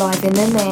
to One live in the mix.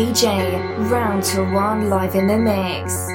DJ Round to One live in the mix.